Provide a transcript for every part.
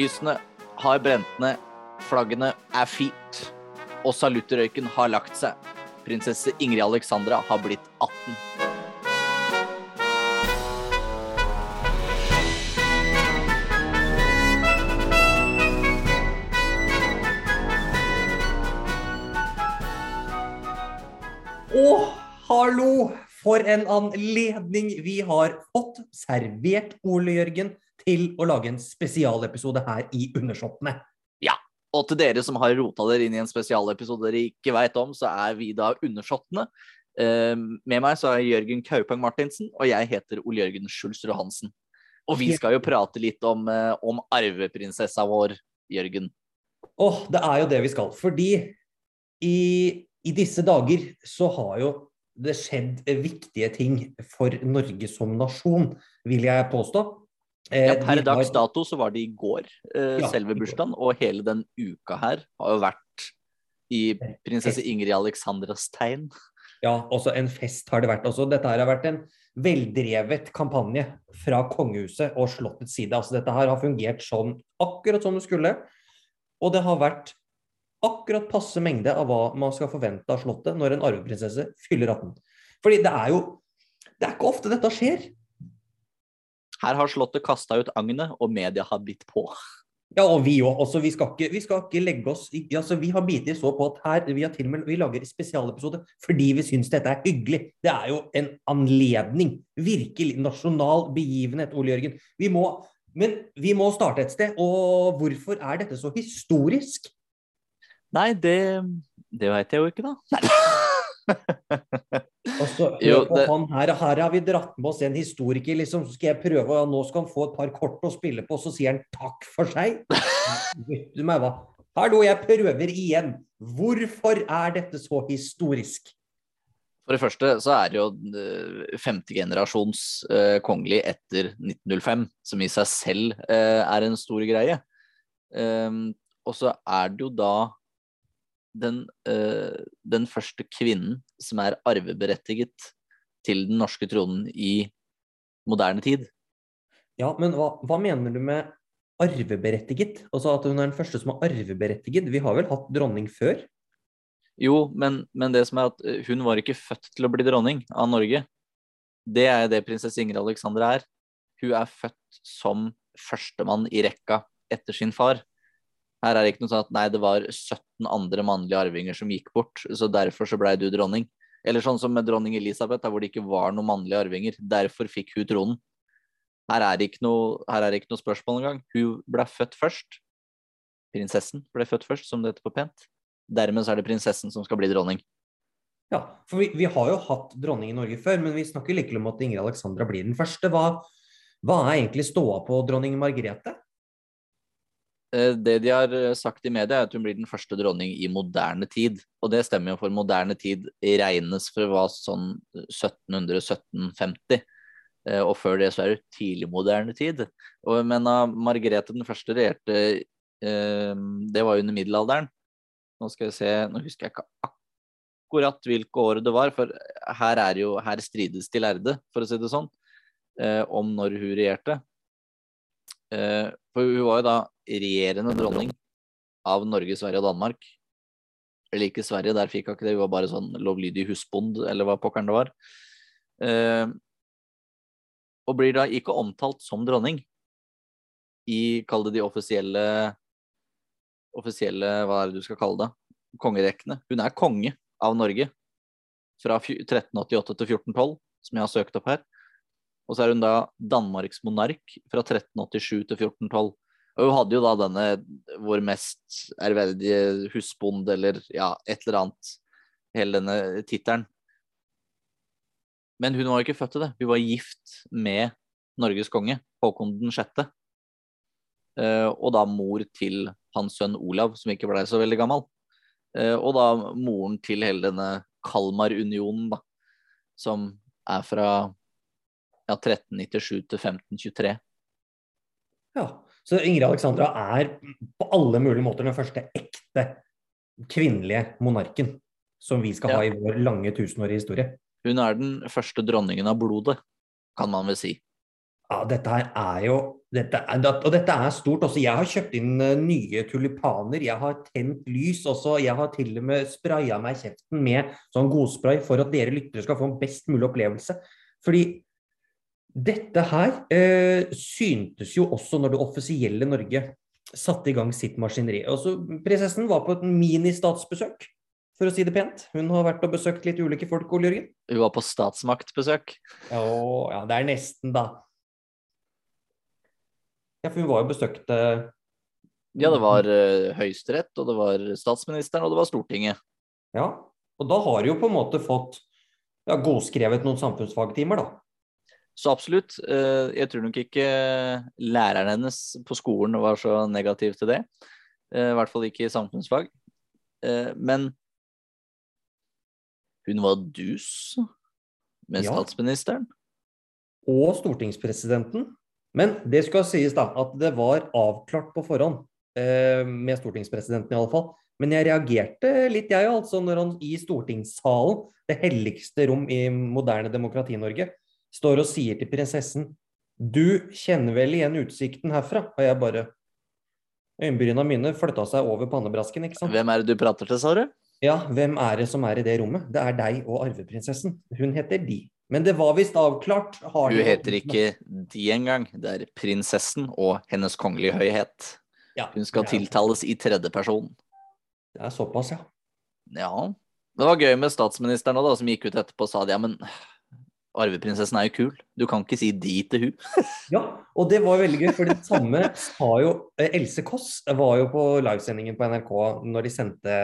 Lysene har brent ned, flaggene er fint, og saluttrøyken har lagt seg. Prinsesse Ingrid Alexandra har blitt 18. Å, hallo! For en anledning vi har fått servert Ole Jørgen til å lage en spesialepisode her i Undersåttene. Og til dere som har rota dere inn i en spesialepisode dere ikke veit om, så er vi da Undersåttene. Eh, med meg så er Jørgen Kaupang Martinsen, og jeg heter Ole Jørgen Schulzrud Hansen. Og vi skal jo prate litt om, eh, om arveprinsessa vår, Jørgen. Åh, det er jo det vi skal. Fordi i, i disse dager så har jo det skjedd viktige ting for Norge som nasjon, vil jeg påstå. Eh, Ja, per vi dags har- dato så var det i går, eh, Ja, selve bursdagen, og hele den uka her har jo vært i prinsesse Ingrid Alexandras tegn. Ja, også en fest har det vært også. Dette her har vært en veldrevet kampanje fra kongehuset og slottets side. Altså dette her har fungert sånn akkurat som det skulle. Og det har vært akkurat passe mengde av hva man skal forvente av slottet når en arveprinsesse fyller 18. Fordi det er jo Det er ikke ofte dette skjer. Her har Slottet kasta ut agnet, og media har bitt på. Ja, og vi òg. Altså, vi, vi skal ikke legge oss i altså, Vi har bitt i så på at her vi har til og med vi lager spesialepisode fordi vi syns dette er hyggelig. Det er jo en anledning. Virkelig nasjonal begivenhet, Ole Jørgen. Vi må, men vi må starte et sted. Og hvorfor er dette så historisk? Nei, det, det veit jeg jo ikke, da. Nei. Altså, Jo, det- han her, her har vi dratt med oss en historiker, liksom. Så skal jeg prøve, og nå skal han få et par kort å spille på, så sier han takk for seg. Vet du meg hva? Hallo, jeg prøver igjen. Hvorfor er dette så historisk? For det første så er det jo femtegenerasjons femte generasjons eh, kongelig etter 1905, som i seg selv eh, er en stor greie. Ehm, og så er det jo da den, eh, den første kvinnen som er arveberettiget til den norske tronen i moderne tid. Ja, men hva, hva mener du med arveberettiget? Altså at hun er den første som er arveberettiget? Vi har vel hatt dronning før? Jo, men, men det som er at eh, hun var ikke født til å bli dronning av Norge. Det er det prinsesse Ingrid Alexandra er. Hun er født som førstemann i rekka etter sin far. Her er det ikke noe sånn at nei, det var 17 andre mannlige arvinger som gikk bort, så derfor så blei du dronning. Eller sånn som med dronning Elisabeth, der hvor det ikke var noen mannlige arvinger. Derfor fikk hun tronen. Her er det ikke noe, her er det ikke noe spørsmål engang. Hun ble født først. Prinsessen ble født først, som det heter på pent. Dermed så er det prinsessen som skal bli dronning. Ja, for vi, vi har jo hatt dronning i Norge før, men vi snakker likevel om at Ingrid Alexandra blir den første. Hva, hva er egentlig ståa på dronning Margrethe? Eh, Det de har eh, sagt i media, er at hun blir den første dronning i moderne tid. Og det stemmer jo, for moderne tid regnes for å være sånn 1700-1750. Eh, Og før det så er det tidlig moderne tid. Og, men Margrethe den første regjerte, det var under middelalderen. Nå skal jeg se, nå husker jeg ikke akkurat hvilke år det var, for her er jo, her strides de lærde, for å si det sånn, om når hun regjerte. For hun var jo da regjerende dronning av Norge, Sverige og Danmark. Eller ikke Sverige, der fikk hun ikke det, hun var bare sånn lovlydig husbond, eller hva pokkeren det var. Eh, og blir da ikke omtalt som dronning i, kall det de offisielle offisielle, hva er det du skal kalle det, kongerekkene. Hun er konge av Norge fra 1388 til 1412, som jeg har søkt opp her. Og så er hun da Danmarks monark fra 1387 til 1412. Og hun hadde jo da denne vår mest ærverdige husbond, eller ja, et eller annet. Hele denne tittelen. Men hun var jo ikke født til det. Hun var gift med Norges konge, Håkon den sjette. Eh, og da mor til hans sønn Olav, som ikke ble så veldig gammel. Eh, og da moren til hele denne Kalmarunionen, da, som er fra ja, 1397 til 1523. Ja, så Ingrid Alexandra er på alle mulige måter den første ekte kvinnelige monarken som vi skal Ja. ha i vår lange tusenårige historie. Hun er den første dronningen av blodet, kan man vel si. Ja, dette her er jo dette er, Og dette er stort. Også. Jeg har kjøpt inn uh, nye tulipaner. Jeg har tent lys også. Jeg har til og med spraya meg i kjeften med sånn godspray for at dere lyttere skal få en best mulig opplevelse. Fordi dette her eh, syntes jo også når det offisielle Norge satte i gang sitt maskineri. Også, prinsessen var på et mini-statsbesøk for å si det pent. Hun har vært og besøkt litt ulike folk, Ole Jørgen. Hun var på statsmaktbesøk? Ja, ja, det er nesten, da. Ja, for hun var jo besøkt eh, Ja, det var eh, Høyesterett, og det var statsministeren, og det var Stortinget. Ja, og da har hun jo på en måte fått ja, godskrevet noen samfunnsfagtimer, da. Så absolutt. Uh, jeg tror nok ikke læreren hennes på skolen var så negativ til det. I hvert fall ikke i samfunnsfag. Men hun var dus med ja. statsministeren. Og stortingspresidenten. Men det skal sies da, at det var avklart på forhånd, eh, med stortingspresidenten i alle fall. Men jeg reagerte litt, jeg altså, når han i stortingssalen, det helligste rom i moderne demokrati-Norge, står og sier til prinsessen Du kjenner vel igjen utsikten herfra? Og jeg bare Øyenbryna mine flytta seg over pannebrasken, ikke sant. Hvem er det du prater til, sa du? Ja, hvem er det som er i det rommet? Det er deg og arveprinsessen. Hun heter De. Men det var visst avklart. Har hun heter ikke De engang. Det er prinsessen og Hennes kongelige høyhet. Ja, hun skal tiltales i tredjeperson. Det er såpass, ja. Ja. Det var gøy med statsministeren òg, som gikk ut etterpå og sa det. Ja, men arveprinsessen er jo kul. Du kan ikke si de til hun. ja, og det var veldig gøy, for det samme sa jo eh, Else Kåss var jo på livesendingen på NRK når de sendte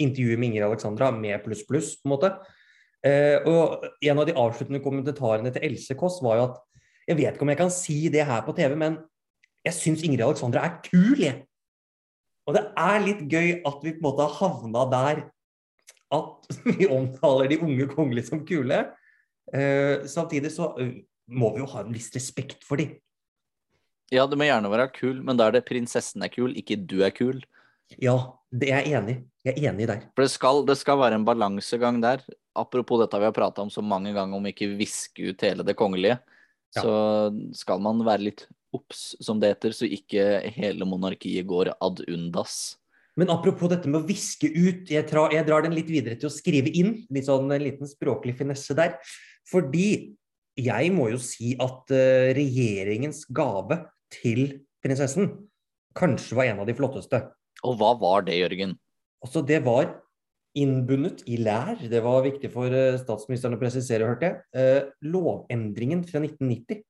intervjuet med Ingrid Alexandra med pluss, pluss, på en måte. Eh, og en av de avsluttende kommentarene til Else Kåss var jo at jeg vet ikke om jeg kan si det her på TV, men jeg syns Ingrid Alexandra er kul, jeg. Og det er litt gøy at vi på en måte har havna der at vi omtaler de unge kongelige som kule. Eh, samtidig så må vi jo ha en viss respekt for dem. Ja, du må gjerne være kul, men da er det prinsessen er kul, ikke du er kul. Ja, det er jeg enig i. Jeg er enig der. For det skal, det skal være en balansegang der. Apropos dette vi har prata om så mange ganger, om ikke viske ut hele det kongelige. Ja. Så skal man være litt obs, som det heter, så ikke hele monarkiet går ad undas. Men apropos dette med å viske ut, jeg, tra, jeg drar den litt videre til å skrive inn. Litt sånn en liten språklig finesse der. Fordi jeg må jo si at uh, regjeringens gave til prinsessen kanskje var en av de flotteste. Og hva var det, Jørgen? Altså, det var innbundet i lær. Det var viktig for uh, statsministeren å presisere, hørte jeg. Uh, lovendringen fra 1990,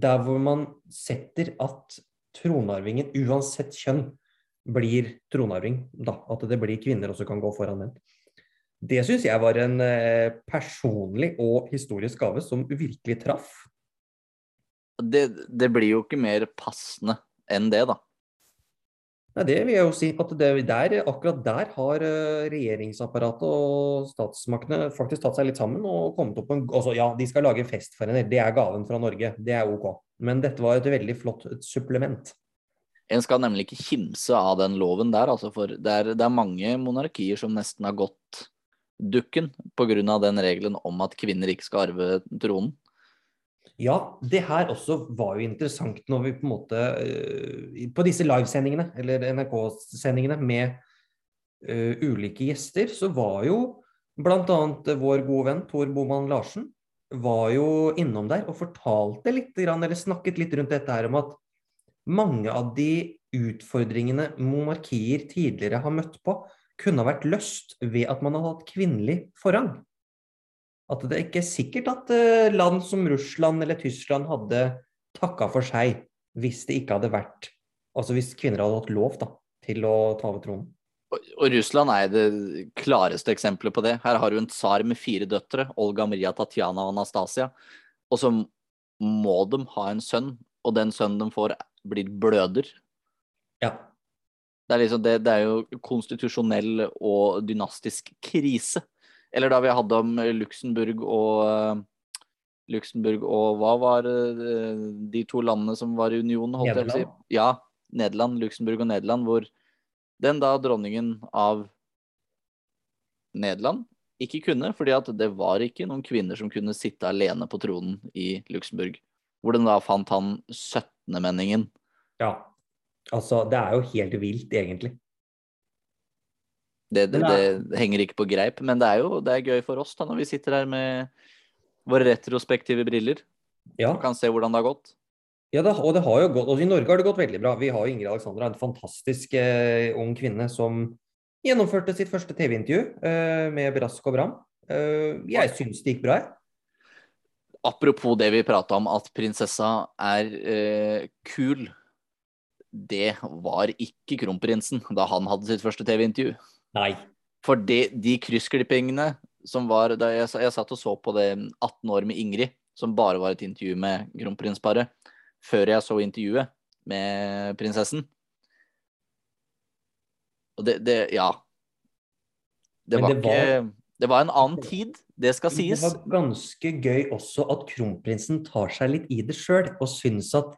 der hvor man setter at tronarvingen, uansett kjønn, blir tronarving. Da, at det blir kvinner også kan gå foran menn. Det syns jeg var en uh, personlig og historisk gave som virkelig traff. Det, det blir jo ikke mer passende enn det, da. Nei, Det vil jeg jo si. at det, der, Akkurat der har eh, regjeringsapparatet og statsmaktene faktisk tatt seg litt sammen og kommet opp på en altså, Ja, de skal lage fest for henne, det er gaven fra Norge. Det er ok. Men dette var et veldig flott supplement. En skal nemlig ikke kimse av den loven der, altså, for det er, det er mange monarkier som nesten har gått dukken pga. den regelen om at kvinner ikke skal arve tronen. Ja, det her også var jo interessant når vi på en måte uh, På disse livesendingene, eller NRK-sendingene med uh, ulike gjester, så var jo bl.a. vår gode venn Tor Boman Larsen var jo innom der og fortalte litt, eller snakket litt rundt dette her om at mange av de utfordringene monarkier tidligere har møtt på, kunne ha vært løst ved at man hadde hatt kvinnelig forrang at det ikke er sikkert at eh, land som Russland eller Tyskland hadde takka for seg hvis det ikke hadde vært Altså hvis kvinner hadde hatt lov da, til å ta over tronen. Og Russland er det klareste eksempelet på det. Her har du en tsar med fire døtre, Olga Maria, Tatjana og Anastasia. Og så må de ha en sønn, og den sønnen de får, blir bløder. Ja. Det er, liksom det, det er jo konstitusjonell og dynastisk krise. Eller da vi hadde om Luxembourg og Luxembourg og hva var eh, de to landene som var i unionen? holdt Nederland. jeg på å si? Ja, Nederland, Luxembourg og Nederland, hvor den da dronningen av Nederland ikke kunne, fordi at det var ikke noen kvinner som kunne sitte alene på tronen i Luxembourg. hvor den da fant han 17.-menningen. Ja. Altså, det er jo helt vilt, egentlig. Det, det, det, henger ikke på greip, men det er jo det er gøy for oss da når vi sitter her med våre retrospektive briller Ja, og kan se hvordan det har gått. ja det, og det har jo gått, og I Norge har det gått veldig bra. Vi har jo Ingrid Alexandra, en fantastisk eh, ung kvinne som gjennomførte sitt første TV-intervju eh, med brask og bram. Eh, jeg syns det gikk bra, jeg. Apropos det vi prata om, at prinsessa er eh, kul. Det var ikke kronprinsen da han hadde sitt første TV-intervju. Nei. For de, de kryssklippingene som var da jeg, jeg satt og så på det 18 år med Ingrid, som bare var et intervju med kronprinsparet, før jeg så intervjuet med prinsessen. Og det, det Ja. Det var, det var- ikke Det var en annen tid, det skal sies. Det var ganske gøy også at kronprinsen tar seg litt i det sjøl, og syns at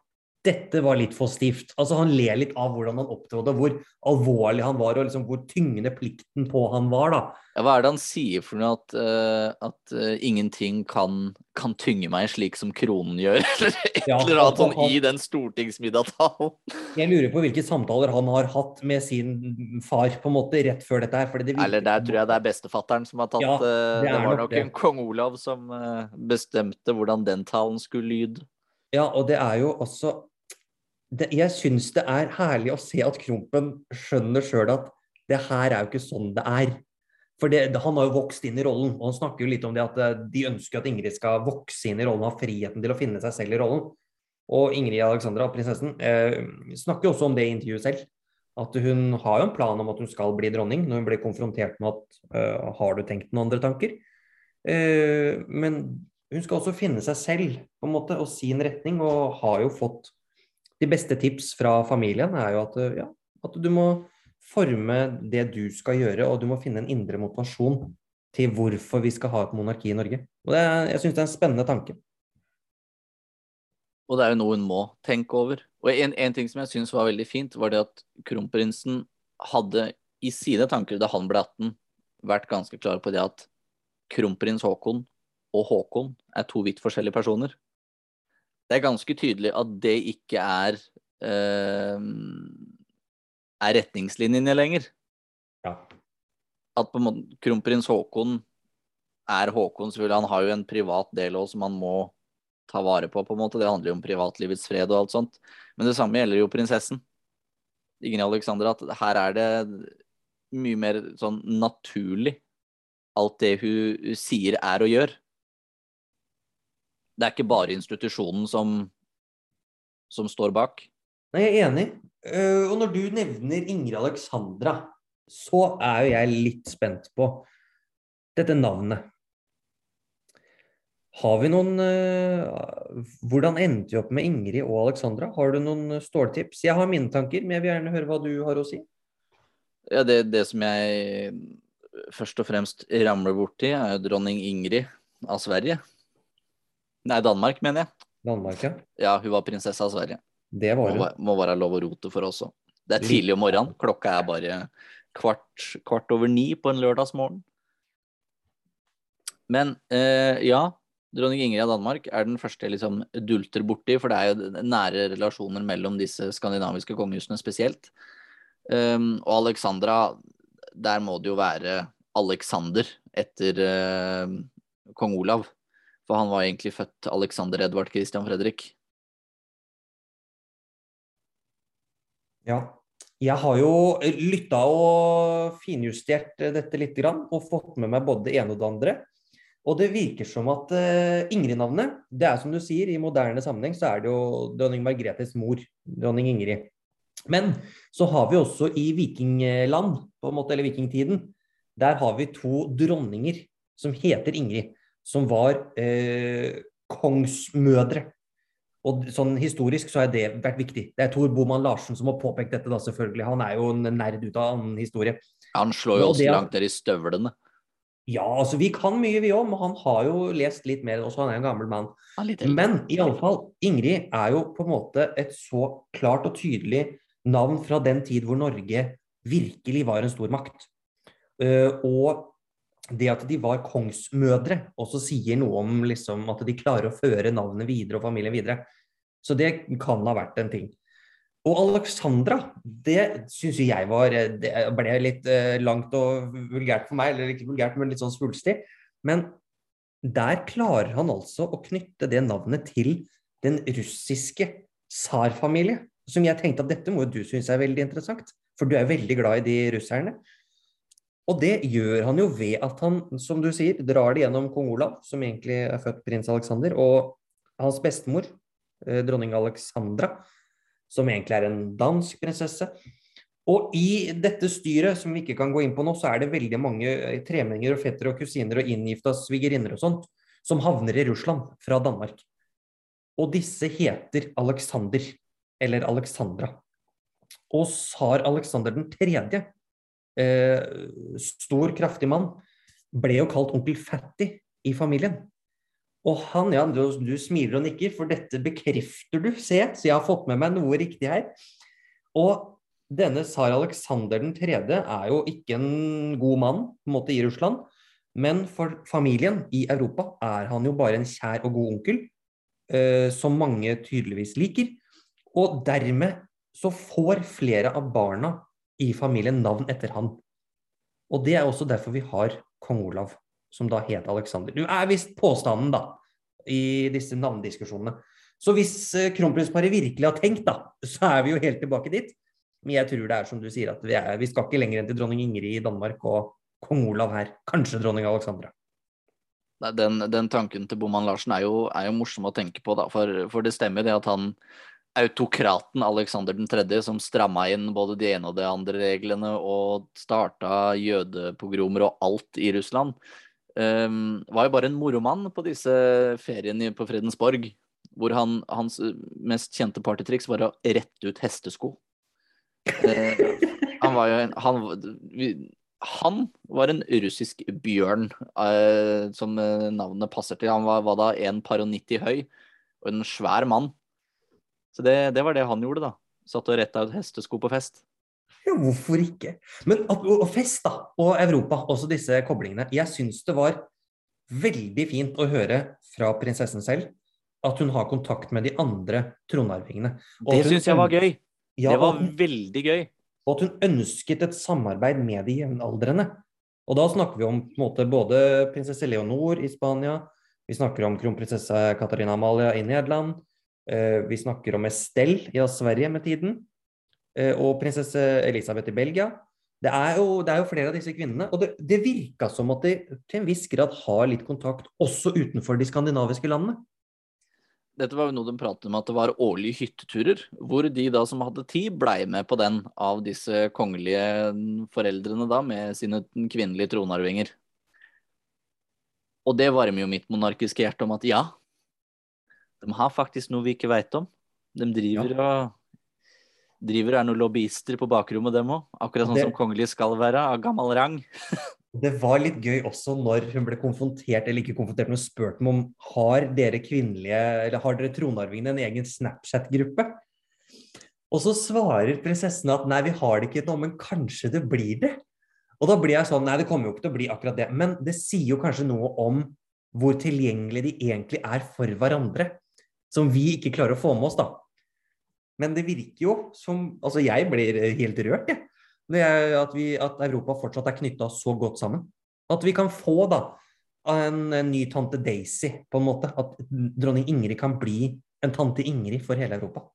dette var litt for stivt. Altså Han ler litt av hvordan han opptrådte, hvor alvorlig han var, og liksom hvor tyngende plikten på han var. da. Ja, hva er det han sier for noe? At, uh, at uh, ingenting kan, kan tynge meg slik som kronen gjør? Eller et Ja, eller annet sånn han- i den stortingsmiddagtalen. Jeg lurer på hvilke samtaler han har hatt med sin far på en måte rett før dette her. fordi det Eller der tror jeg det er bestefatteren som har tatt Ja, eh, det Det er var nok nok det. en kong Olav som bestemte hvordan den talen skulle lyde. Ja, og det er jo også det, Jeg syns det er herlig å se at Krompen skjønner sjøl at det her er jo ikke sånn det er. For det, Han har jo vokst inn i rollen, og han snakker jo litt om det at eh, de ønsker at Ingrid skal vokse inn i rollen, ha friheten til å finne seg selv i rollen. Og Ingrid Alexandra, prinsessen, eh, snakker også om det i intervjuet selv. At hun har jo en plan om at hun skal bli dronning, når hun blir konfrontert med at eh, har du tenkt noen andre tanker? Eh, men hun skal også finne seg selv på en måte, og sin retning, og har jo fått de beste tips fra familien er jo at, eh, ja, at du må forme det du skal gjøre, og du må finne en indre motivasjon til hvorfor vi skal ha et monarki i Norge. Og er, Jeg syns det er en spennende tanke. Og det er jo noe hun må tenke over. Og en, en ting som jeg syns var veldig fint, var det at kronprinsen hadde i sine tanker da han ble 18, vært ganske klar på det at kronprins Haakon og Håkon er to vidt forskjellige personer. Det er ganske tydelig at det ikke er eh, er retningslinjene lenger. Ja. At på en måte kronprins Haakon er Håkon, selvfølgelig. Han har jo en privat del òg som han må ta vare på, på en måte. Det handler jo om privatlivets fred og alt sånt. Men det samme gjelder jo prinsessen. Ingrid Alexandra, at her er det mye mer sånn naturlig alt det hun sier er og gjør. Det er ikke bare institusjonen som, som står bak. Nei, jeg er enig. Uh, og når du nevner Ingrid Alexandra, så er jo jeg litt spent på dette navnet. Har vi noen uh, Hvordan endte vi opp med Ingrid og Alexandra? Har du noen ståltips? Jeg har mine tanker, men jeg vil gjerne høre hva du har å si. Ja, det, det som jeg først og fremst ramler borti, er jo dronning Ingrid av Sverige. Nei, Danmark, mener jeg. Danmark, ja. Ja, hun var prinsesse av Sverige. Det var hun. Må, må være lov å rote for oss òg. Det er tidlig om morgenen. Klokka er bare kvart, kvart over ni på en lørdagsmorgen. Men eh, ja, dronning Ingrid av Danmark er den første jeg liksom dulter borti, for det er jo nære relasjoner mellom disse skandinaviske kongehusene spesielt. Um, og Alexandra, der må det jo være Alexander etter uh, kong Olav. For han var egentlig født Alexander Edvard Christian Fredrik. Ja. Jeg har jo lytta og finjustert dette litt, og fått med meg både det ene og det andre. Og det virker som at uh, Ingrid-navnet, det er som du sier, i moderne sammenheng så er det jo dronning Margrethes mor, dronning Ingrid. Men så har vi også i vikingland, på en måte, eller vikingtiden, der har vi to dronninger som heter Ingrid, som var eh, kongsmødre. Og sånn historisk så har det vært viktig. Det er Tor Boman Larsen som har påpekt dette, da selvfølgelig. Han er jo en nerd ut av annen historie. Han slår jo også det langt ned i støvlene. Ja, altså vi kan mye vi òg, men han har jo lest litt mer også, han er en gammel mann. Men i alle fall, Ingrid er jo på en måte et så klart og tydelig navn fra den tid hvor Norge virkelig var en stor makt. Eh, og det at de var kongsmødre, også sier noe om liksom, at de klarer å føre navnet videre og familien videre. Så det kan ha vært en ting. Og Alexandra, det syns jeg var Det ble litt uh, langt og vulgært for meg, eller ikke vulgært, men litt sånn svulstig. Men der klarer han altså å knytte det navnet til den russiske tsarfamilie. Som jeg tenkte at dette må jo du synes er veldig interessant, for du er veldig glad i de russerne. Og det gjør han jo ved at han, som du sier, drar det gjennom kong Olav, som egentlig er født prins Alexander, og hans bestemor, eh, dronning Alexandra, som egentlig er en dansk prinsesse. Og i dette styret, som vi ikke kan gå inn på nå, så er det veldig mange eh, tremenninger og fettere og kusiner og inngifta svigerinner og sånt, som havner i Russland fra Danmark. Og disse heter Alexander, eller Alexandra. Og tsar Alexander den tredje, eh, stor, kraftig mann, ble jo kalt onkel Fatty i familien. Og han, ja, du, du, smiler og nikker, for dette bekrefter du, se, så jeg har fått med meg noe riktig her. Og denne tsar den tredje er jo ikke en god mann på en måte i Russland, men for familien i Europa er han jo bare en kjær og god onkel, eh, som mange tydeligvis liker. Og dermed så får flere av barna i familien navn etter han. Og det er også derfor vi har kong Olav, som da het Alexander. Du er visst påstanden, da, i disse navndiskusjonene. Så hvis eh, kronprinsparet virkelig har tenkt, da, så er vi jo helt tilbake dit. Men jeg tror det er som du sier, at vi, er, vi skal ikke lenger enn til dronning Ingrid i Danmark og kong Olav her. Kanskje dronning Alexandra. Den, den tanken til Boman Larsen er jo, er jo, morsom å tenke på, da. For, for det stemmer det at han autokraten Alexander 3., som stramma inn både de ene og de andre reglene og starta jødepogromer og alt i Russland, um, var jo bare en moromann på disse feriene på Fredensborg. Hvor han, hans mest kjente partytriks var å rette ut hestesko. Uh, han var jo en han, han, var en russisk bjørn, uh, som navnet passer til. Han var, var da 1,90 høy og en svær mann. Så det, det, var det han gjorde, da. Satt og retta ut hestesko på fest. Ja, hvorfor ikke? Men og fest, da, og Europa, også disse koblingene. Jeg syns det var veldig fint å høre fra prinsessen selv at hun har kontakt med de andre tronarvingene. Det syns jeg var gøy. Ja, det var veldig gøy. Og at hun ønsket et samarbeid med de jevnaldrende. Og da snakker vi om måte, både prinsesse Leonor i Spania, vi snakker om kronprinsesse Katarina Amalia i Nederland, vi snakker om Estelle i Sverige med tiden, eh, og prinsesse Elisabeth i Belgia. Det er, jo, det er jo, flere av disse kvinnene. Og det, det virka som at de til en viss grad har litt kontakt også utenfor de skandinaviske landene. Dette var jo noe de pratet om at det var årlige hytteturer, hvor de da som hadde tid, blei med på den av disse kongelige foreldrene da, med sine kvinnelige tronarvinger. Og det varmer jo mitt monarkiske hjerte om at ja, de har faktisk noe vi ikke veit om. De driver ja. og driver er noen lobbyister på bakrommet, dem òg. Akkurat sånn det, som kongelige skal være, av gammel rang. det var litt gøy også når hun ble konfrontert, eller ikke konfrontert, men spurt om har dere kvinnelige, eller har dere tronarvingene en egen Snapchat-gruppe. Og så svarer prinsessen at nei, vi har det ikke nå, men kanskje det blir det. Og da blir jeg sånn, nei, det kommer jo ikke til å bli akkurat det. Men det sier jo kanskje noe om hvor tilgjengelige de egentlig er for hverandre som vi ikke klarer å få med oss, da. Men det virker jo som Altså, jeg blir helt rørt, jeg. jeg at, vi, at Europa fortsatt er knytta så godt sammen. At vi kan få da en, en, ny tante Daisy, på en måte. At dronning Ingrid kan bli en tante Ingrid for hele Europa.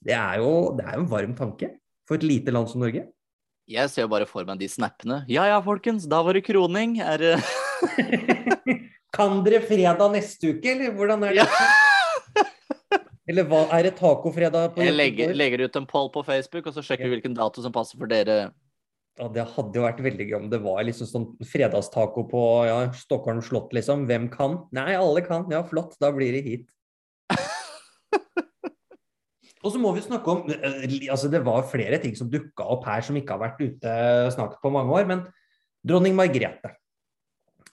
Det er jo det er en varm tanke for et lite land som Norge. Jeg ser jo bare for meg de snappene. Ja ja, folkens, da var det kroning. Er Kan dere fredag neste uke, eller hvordan er det? Ja. Eller hva er det tacofredag på Jeg legger, legger, ut en poll på Facebook, og så sjekker vi hvilken dato som passer for dere. Ja, Det hadde jo vært veldig gøy om det var liksom sånn fredagstaco på ja, Stockholm slott, liksom. Hvem kan? Nei, alle kan. Ja, flott. Da blir det hit. og så må vi snakke om eh, altså Det var flere ting som dukka opp her som ikke har vært ute snakket på mange år. Men dronning Margrethe,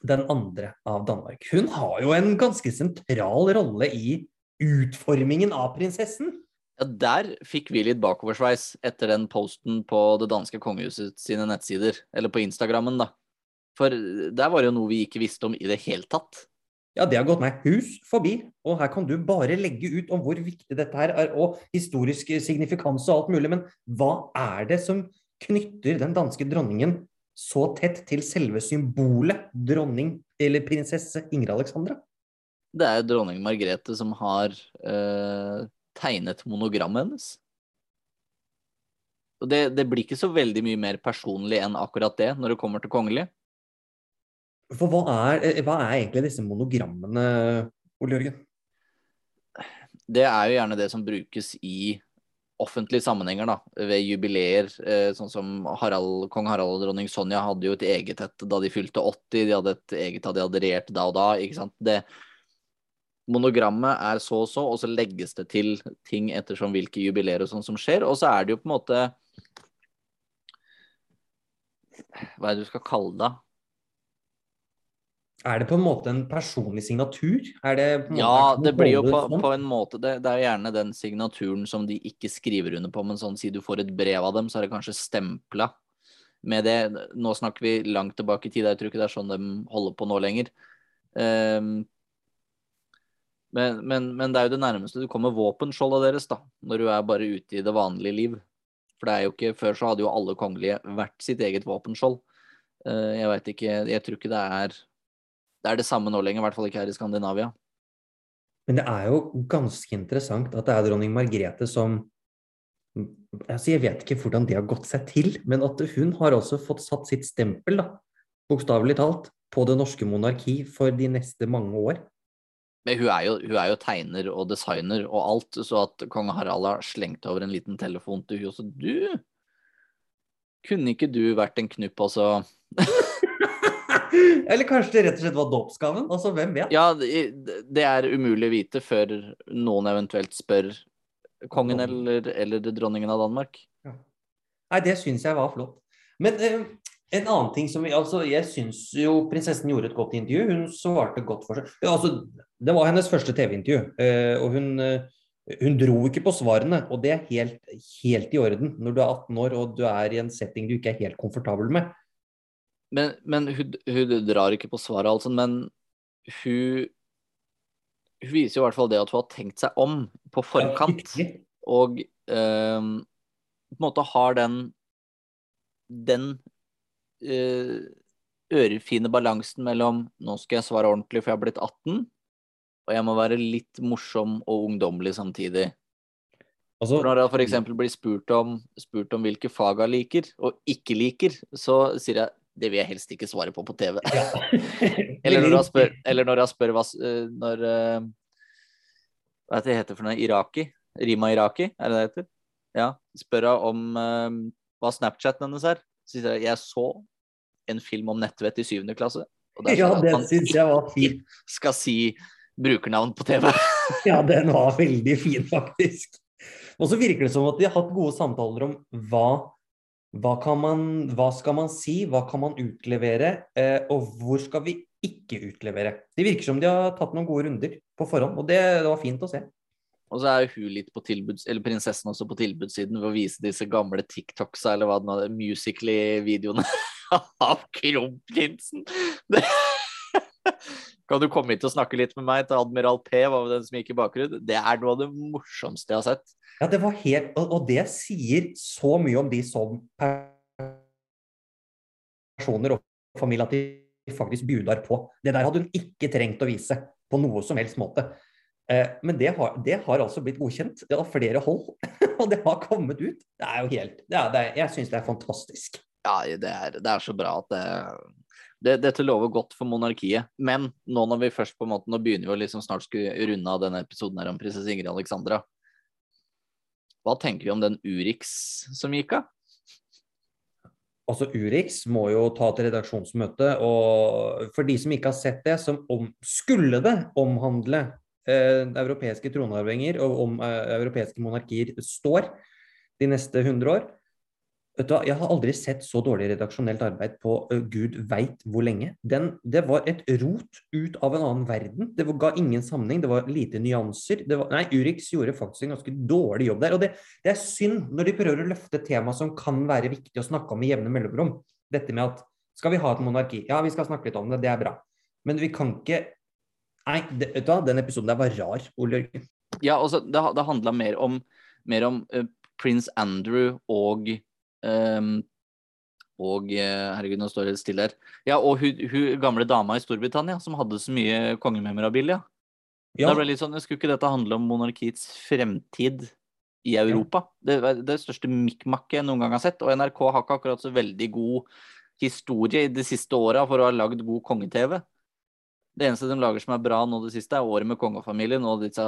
den andre av Danmark, hun har jo en ganske sentral rolle i utformingen av prinsessen. Ja, Der fikk vi litt bakoversveis etter den posten på det danske kongehuset sine nettsider, eller på Instagrammen, da. For der var det jo noe vi ikke visste om i det hele tatt. Ja, det har gått meg hus forbi. Og her kan du bare legge ut om hvor viktig dette her er, og historisk signifikans og alt mulig. Men hva er det som knytter den danske dronningen så tett til selve symbolet dronning eller prinsesse Ingrid Alexandra? Det er dronning Margrethe som har eh, tegnet monogrammet hennes. Og det, det, blir ikke så veldig mye mer personlig enn akkurat det når det kommer til kongelig. For hva er, eh, hva er egentlig disse monogrammene, Ole Jørgen? Det er jo gjerne det som brukes i offentlige sammenhenger, da, ved jubileer. Eh, sånn som Harald, kong Harald og dronning Sonja hadde jo et eget et da de fylte 80. De hadde et eget da de hadde regjert da og da. ikke sant? Det, monogrammet er så og så, og så legges det til ting ettersom hvilke jubileer og sånn som skjer. Og så er det jo på en måte Hva er det du skal kalle det? Er det på en måte en personlig signatur? Det ja, det blir jo på, på en måte det, det, er gjerne den signaturen som de ikke skriver under på, men sånn si du får et brev av dem, så er det kanskje stempla med det. Nå snakker vi langt tilbake i tid, jeg tror ikke det er sånn de holder på nå lenger. Um, men, men, men, det er jo det nærmeste du kommer våpenskjoldet deres, da, når du er bare ute i det vanlige liv. For det er jo ikke, Før så hadde jo alle kongelige vært sitt eget våpenskjold. Uh, jeg veit ikke, jeg tror ikke det er det er det samme nå lenger, i hvert fall ikke her i Skandinavia. Men det er jo ganske interessant at det er dronning Margrethe som altså Jeg vet ikke hvordan det har gått seg til, men at hun har også fått satt sitt stempel, da, bokstavelig talt, på det norske monarki for de neste mange år. Men hun er, jo, hun er jo tegner og designer og alt, så at kong Harald har slengt over en liten telefon til hun også Du, kunne ikke du vært en knupp altså? Eller kanskje det rett og slett var dåpsgaven? Altså, hvem vet? Ja, det er umulig å vite før noen eventuelt spør kongen eller, eller dronningen av Danmark. Ja. Nei, det syns jeg var flott. Men eh, en annen ting som altså, Jeg syns jo prinsessen gjorde et godt intervju. Hun svarte godt for seg. Ja, altså, det var hennes første TV-intervju, eh, og hun, eh, hun dro ikke på svarene. Og det er helt, helt i orden når du er 18 år og du er i en setting du ikke er helt komfortabel med. Men, men hun, hun, drar ikke på svaret, altså. Men hun, hun viser jo i hvert fall det at hun har tenkt seg om på forkant. Og øh, på en måte har den den øh, ørefine balansen mellom nå skal jeg svare ordentlig for jeg har blitt 18, og jeg må være litt morsom og ungdommelig samtidig. Altså, når jeg f.eks. blir spurt om, spurt om hvilke fag jeg liker og ikke liker, så sier jeg det vil jeg helst ikke svare på på TV. Eller, når jeg spør, eller når jeg spør hva eh, når, Hva heter det heter for noe? Iraki? Rima Iraki, er det det heter? Ja. Spør jeg om uh, hva Snapchaten hennes er. Så sier jeg jeg så en film om nettvett i syvende klasse. ja, det syns jeg var fint. Skal si brukernavn på TV. ja, den var veldig fin, faktisk. Og så virker det som at de har hatt gode samtaler om hva hva, man, hva, skal man si, hva kan man utlevere, eh, og hvor skal vi ikke utlevere? Det virker som de har tatt noen gode runder på forhånd, og det, det var fint å se. Og så er hun litt på tilbuds, eller prinsessen også på tilbudssiden ved å vise disse gamle TikToksa, eller hva den hadde, Musically-videoene av kronprinsen. Kan du komme hit og snakke litt med meg til Admiral P, var den som gikk i bakgrunn? Det er noe av det morsomste jeg har sett. Ja, det var helt, og, det sier så mye om de som personer og familie at de faktisk budar på. Det der hadde hun ikke trengt å vise på noe som helst måte. Eh, men det har, det har, altså blitt godkjent. Det har flere hold, og det har kommet ut. Det er jo helt det er, det er, Jeg syns det er fantastisk. Ja, det er, det er så bra at det det, dette lover godt for monarkiet. Men nå når vi først på en måte, nå begynner vi å liksom snart skulle runde av denne episoden her om prinsesse Ingrid Alexandra. Hva tenker vi om den Urix som gikk av? Altså Urix må jo ta til redaksjonsmøte, og for de som ikke har sett det, som om, skulle det omhandle eh, europeiske tronarvinger og om eh, europeiske monarkier står de neste 100 år, Vet du Jeg har aldri sett så dårlig redaksjonelt arbeid på uh, gud veit hvor lenge. Den, det var et rot ut av en annen verden. Det var, ga ingen sammenheng, det var lite nyanser. Var, nei, Urix gjorde faktisk en ganske dårlig jobb der. Og det, det, er synd når de prøver å løfte tema som kan være viktig å snakke om i jevne mellomrom. Dette med at skal vi ha et monarki? Ja, vi skal snakke litt om det, det er bra. Men vi kan ikke Nei, det, vet du hva, den episoden der var rar, Ole Jørgen. Ja, altså, det, det handla mer om, mer om uh, prins Andrew og ehm, og eh, Herregud, nå står det stille her. Ja, og hun, hun gamle dama i Storbritannia som hadde så mye kongememorabilia. Ja, Da ble det litt sånn, Skulle ikke dette handle om monarkiets fremtid i Europa? Det er det største mikkmakket jeg noen gang har sett. Og NRK har ikke akkurat så veldig god historie i de siste åra for å ha lagd god konge-TV. Det eneste de lager som er bra nå det siste, er Året med kongefamilien og disse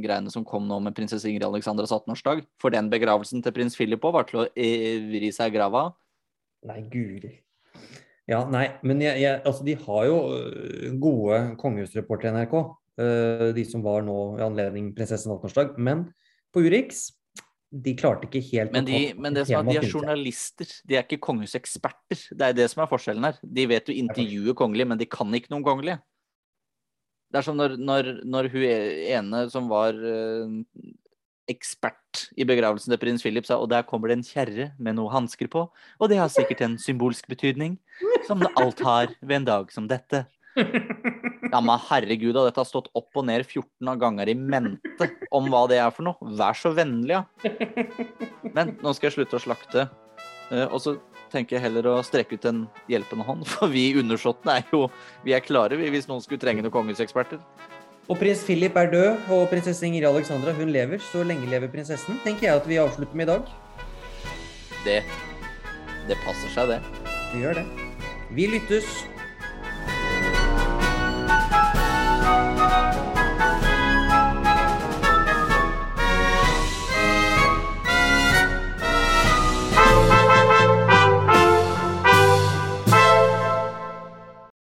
greiene som kom nå med prinsesse Ingrid Alexandras 18-årsdag. For den begravelsen til prins Philip òg var til å eh, vri seg i grava. Nei, guri. Ja, nei, men jeg, jeg, altså, de har jo øh, gode kongehusreportere i NRK. øh, de som var nå i anledning prinsessens 18-årsdag. Men på Urix de klarte ikke helt Men, de, å men det som er, de er journalister, de er ikke kongehuseksperter. Det er det som er forskjellen her. De vet jo intervjue kongelige, men de kan ikke noen kongelige. Det er som når, når, når hun ene som var eh, ekspert i begravelsen til prins Philip sa og der kommer det en kjerre med noe hansker på, og det har sikkert en symbolsk betydning, som alt har ved en dag som dette. Ja, men herregud, da, dette har stått opp og ned 14 ganger i mente om hva det er for noe. Vær så vennlig, ja. Men nå skal jeg slutte å slakte. eh, Og så tenker jeg heller å strekke ut en hjelpende hånd, for vi undersåttene er jo Vi er klare vi, hvis noen skulle trenge noen kongehuseksperter. Og prins Philip er død, og prinsesse Ingrid Alexandra hun lever. Så lenge lever prinsessen, tenker jeg at vi avslutter med i dag. Det, det passer seg, det. Vi gjør det. Vi lyttes